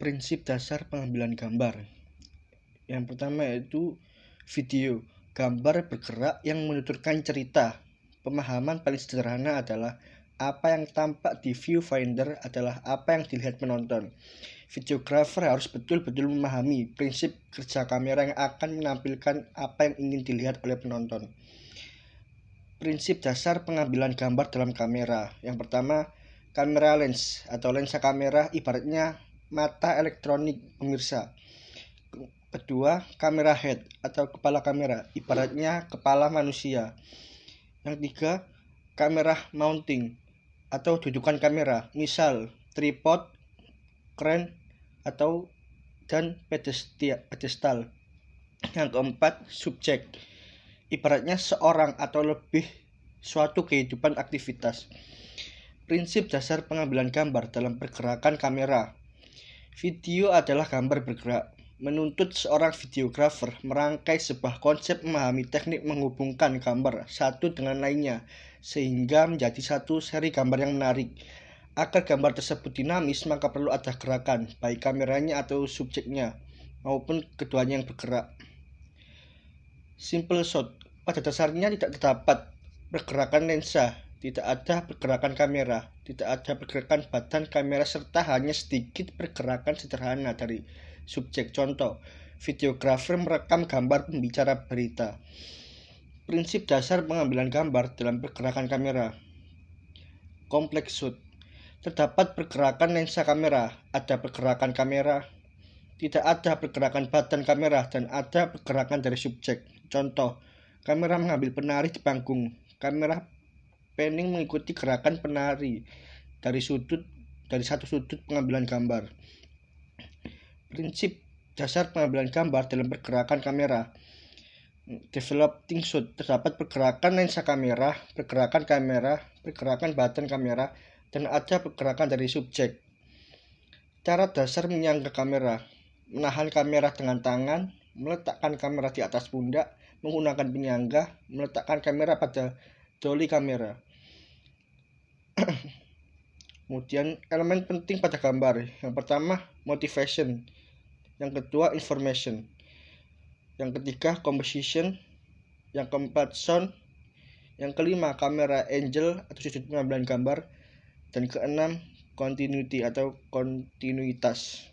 prinsip dasar pengambilan gambar. Yang pertama yaitu video, gambar bergerak yang menuturkan cerita. Pemahaman paling sederhana adalah apa yang tampak di viewfinder adalah apa yang dilihat penonton. Videografer harus betul-betul memahami prinsip kerja kamera yang akan menampilkan apa yang ingin dilihat oleh penonton. Prinsip dasar pengambilan gambar dalam kamera. Yang pertama, kamera lens atau lensa kamera ibaratnya mata elektronik pemirsa. Kedua, kamera head atau kepala kamera, ibaratnya kepala manusia. Yang tiga, kamera mounting atau dudukan kamera, misal tripod, kren, atau dan pedestal. Yang keempat, subjek, ibaratnya seorang atau lebih suatu kehidupan aktivitas. Prinsip dasar pengambilan gambar dalam pergerakan kamera Video adalah gambar bergerak, menuntut seorang videografer merangkai sebuah konsep memahami teknik menghubungkan gambar satu dengan lainnya, sehingga menjadi satu seri gambar yang menarik. Agar gambar tersebut dinamis, maka perlu ada gerakan, baik kameranya atau subjeknya, maupun keduanya yang bergerak. Simple shot, pada dasarnya tidak terdapat pergerakan lensa, tidak ada pergerakan kamera, tidak ada pergerakan badan kamera serta hanya sedikit pergerakan sederhana dari subjek. Contoh, videografer merekam gambar pembicara berita. Prinsip dasar pengambilan gambar dalam pergerakan kamera. Kompleks shoot. Terdapat pergerakan lensa kamera, ada pergerakan kamera, tidak ada pergerakan badan kamera dan ada pergerakan dari subjek. Contoh, kamera mengambil penari di panggung, kamera Penning mengikuti gerakan penari dari sudut dari satu sudut pengambilan gambar. Prinsip dasar pengambilan gambar dalam pergerakan kamera. Developing shot terdapat pergerakan lensa kamera, pergerakan kamera, pergerakan badan kamera, dan ada pergerakan dari subjek. Cara dasar menyangga kamera, menahan kamera dengan tangan, meletakkan kamera di atas pundak, menggunakan penyangga, meletakkan kamera pada dolly kamera. Kemudian elemen penting pada gambar. Yang pertama motivation. Yang kedua information. Yang ketiga composition. Yang keempat sound. Yang kelima kamera angel atau sudut pengambilan gambar. Dan keenam continuity atau kontinuitas.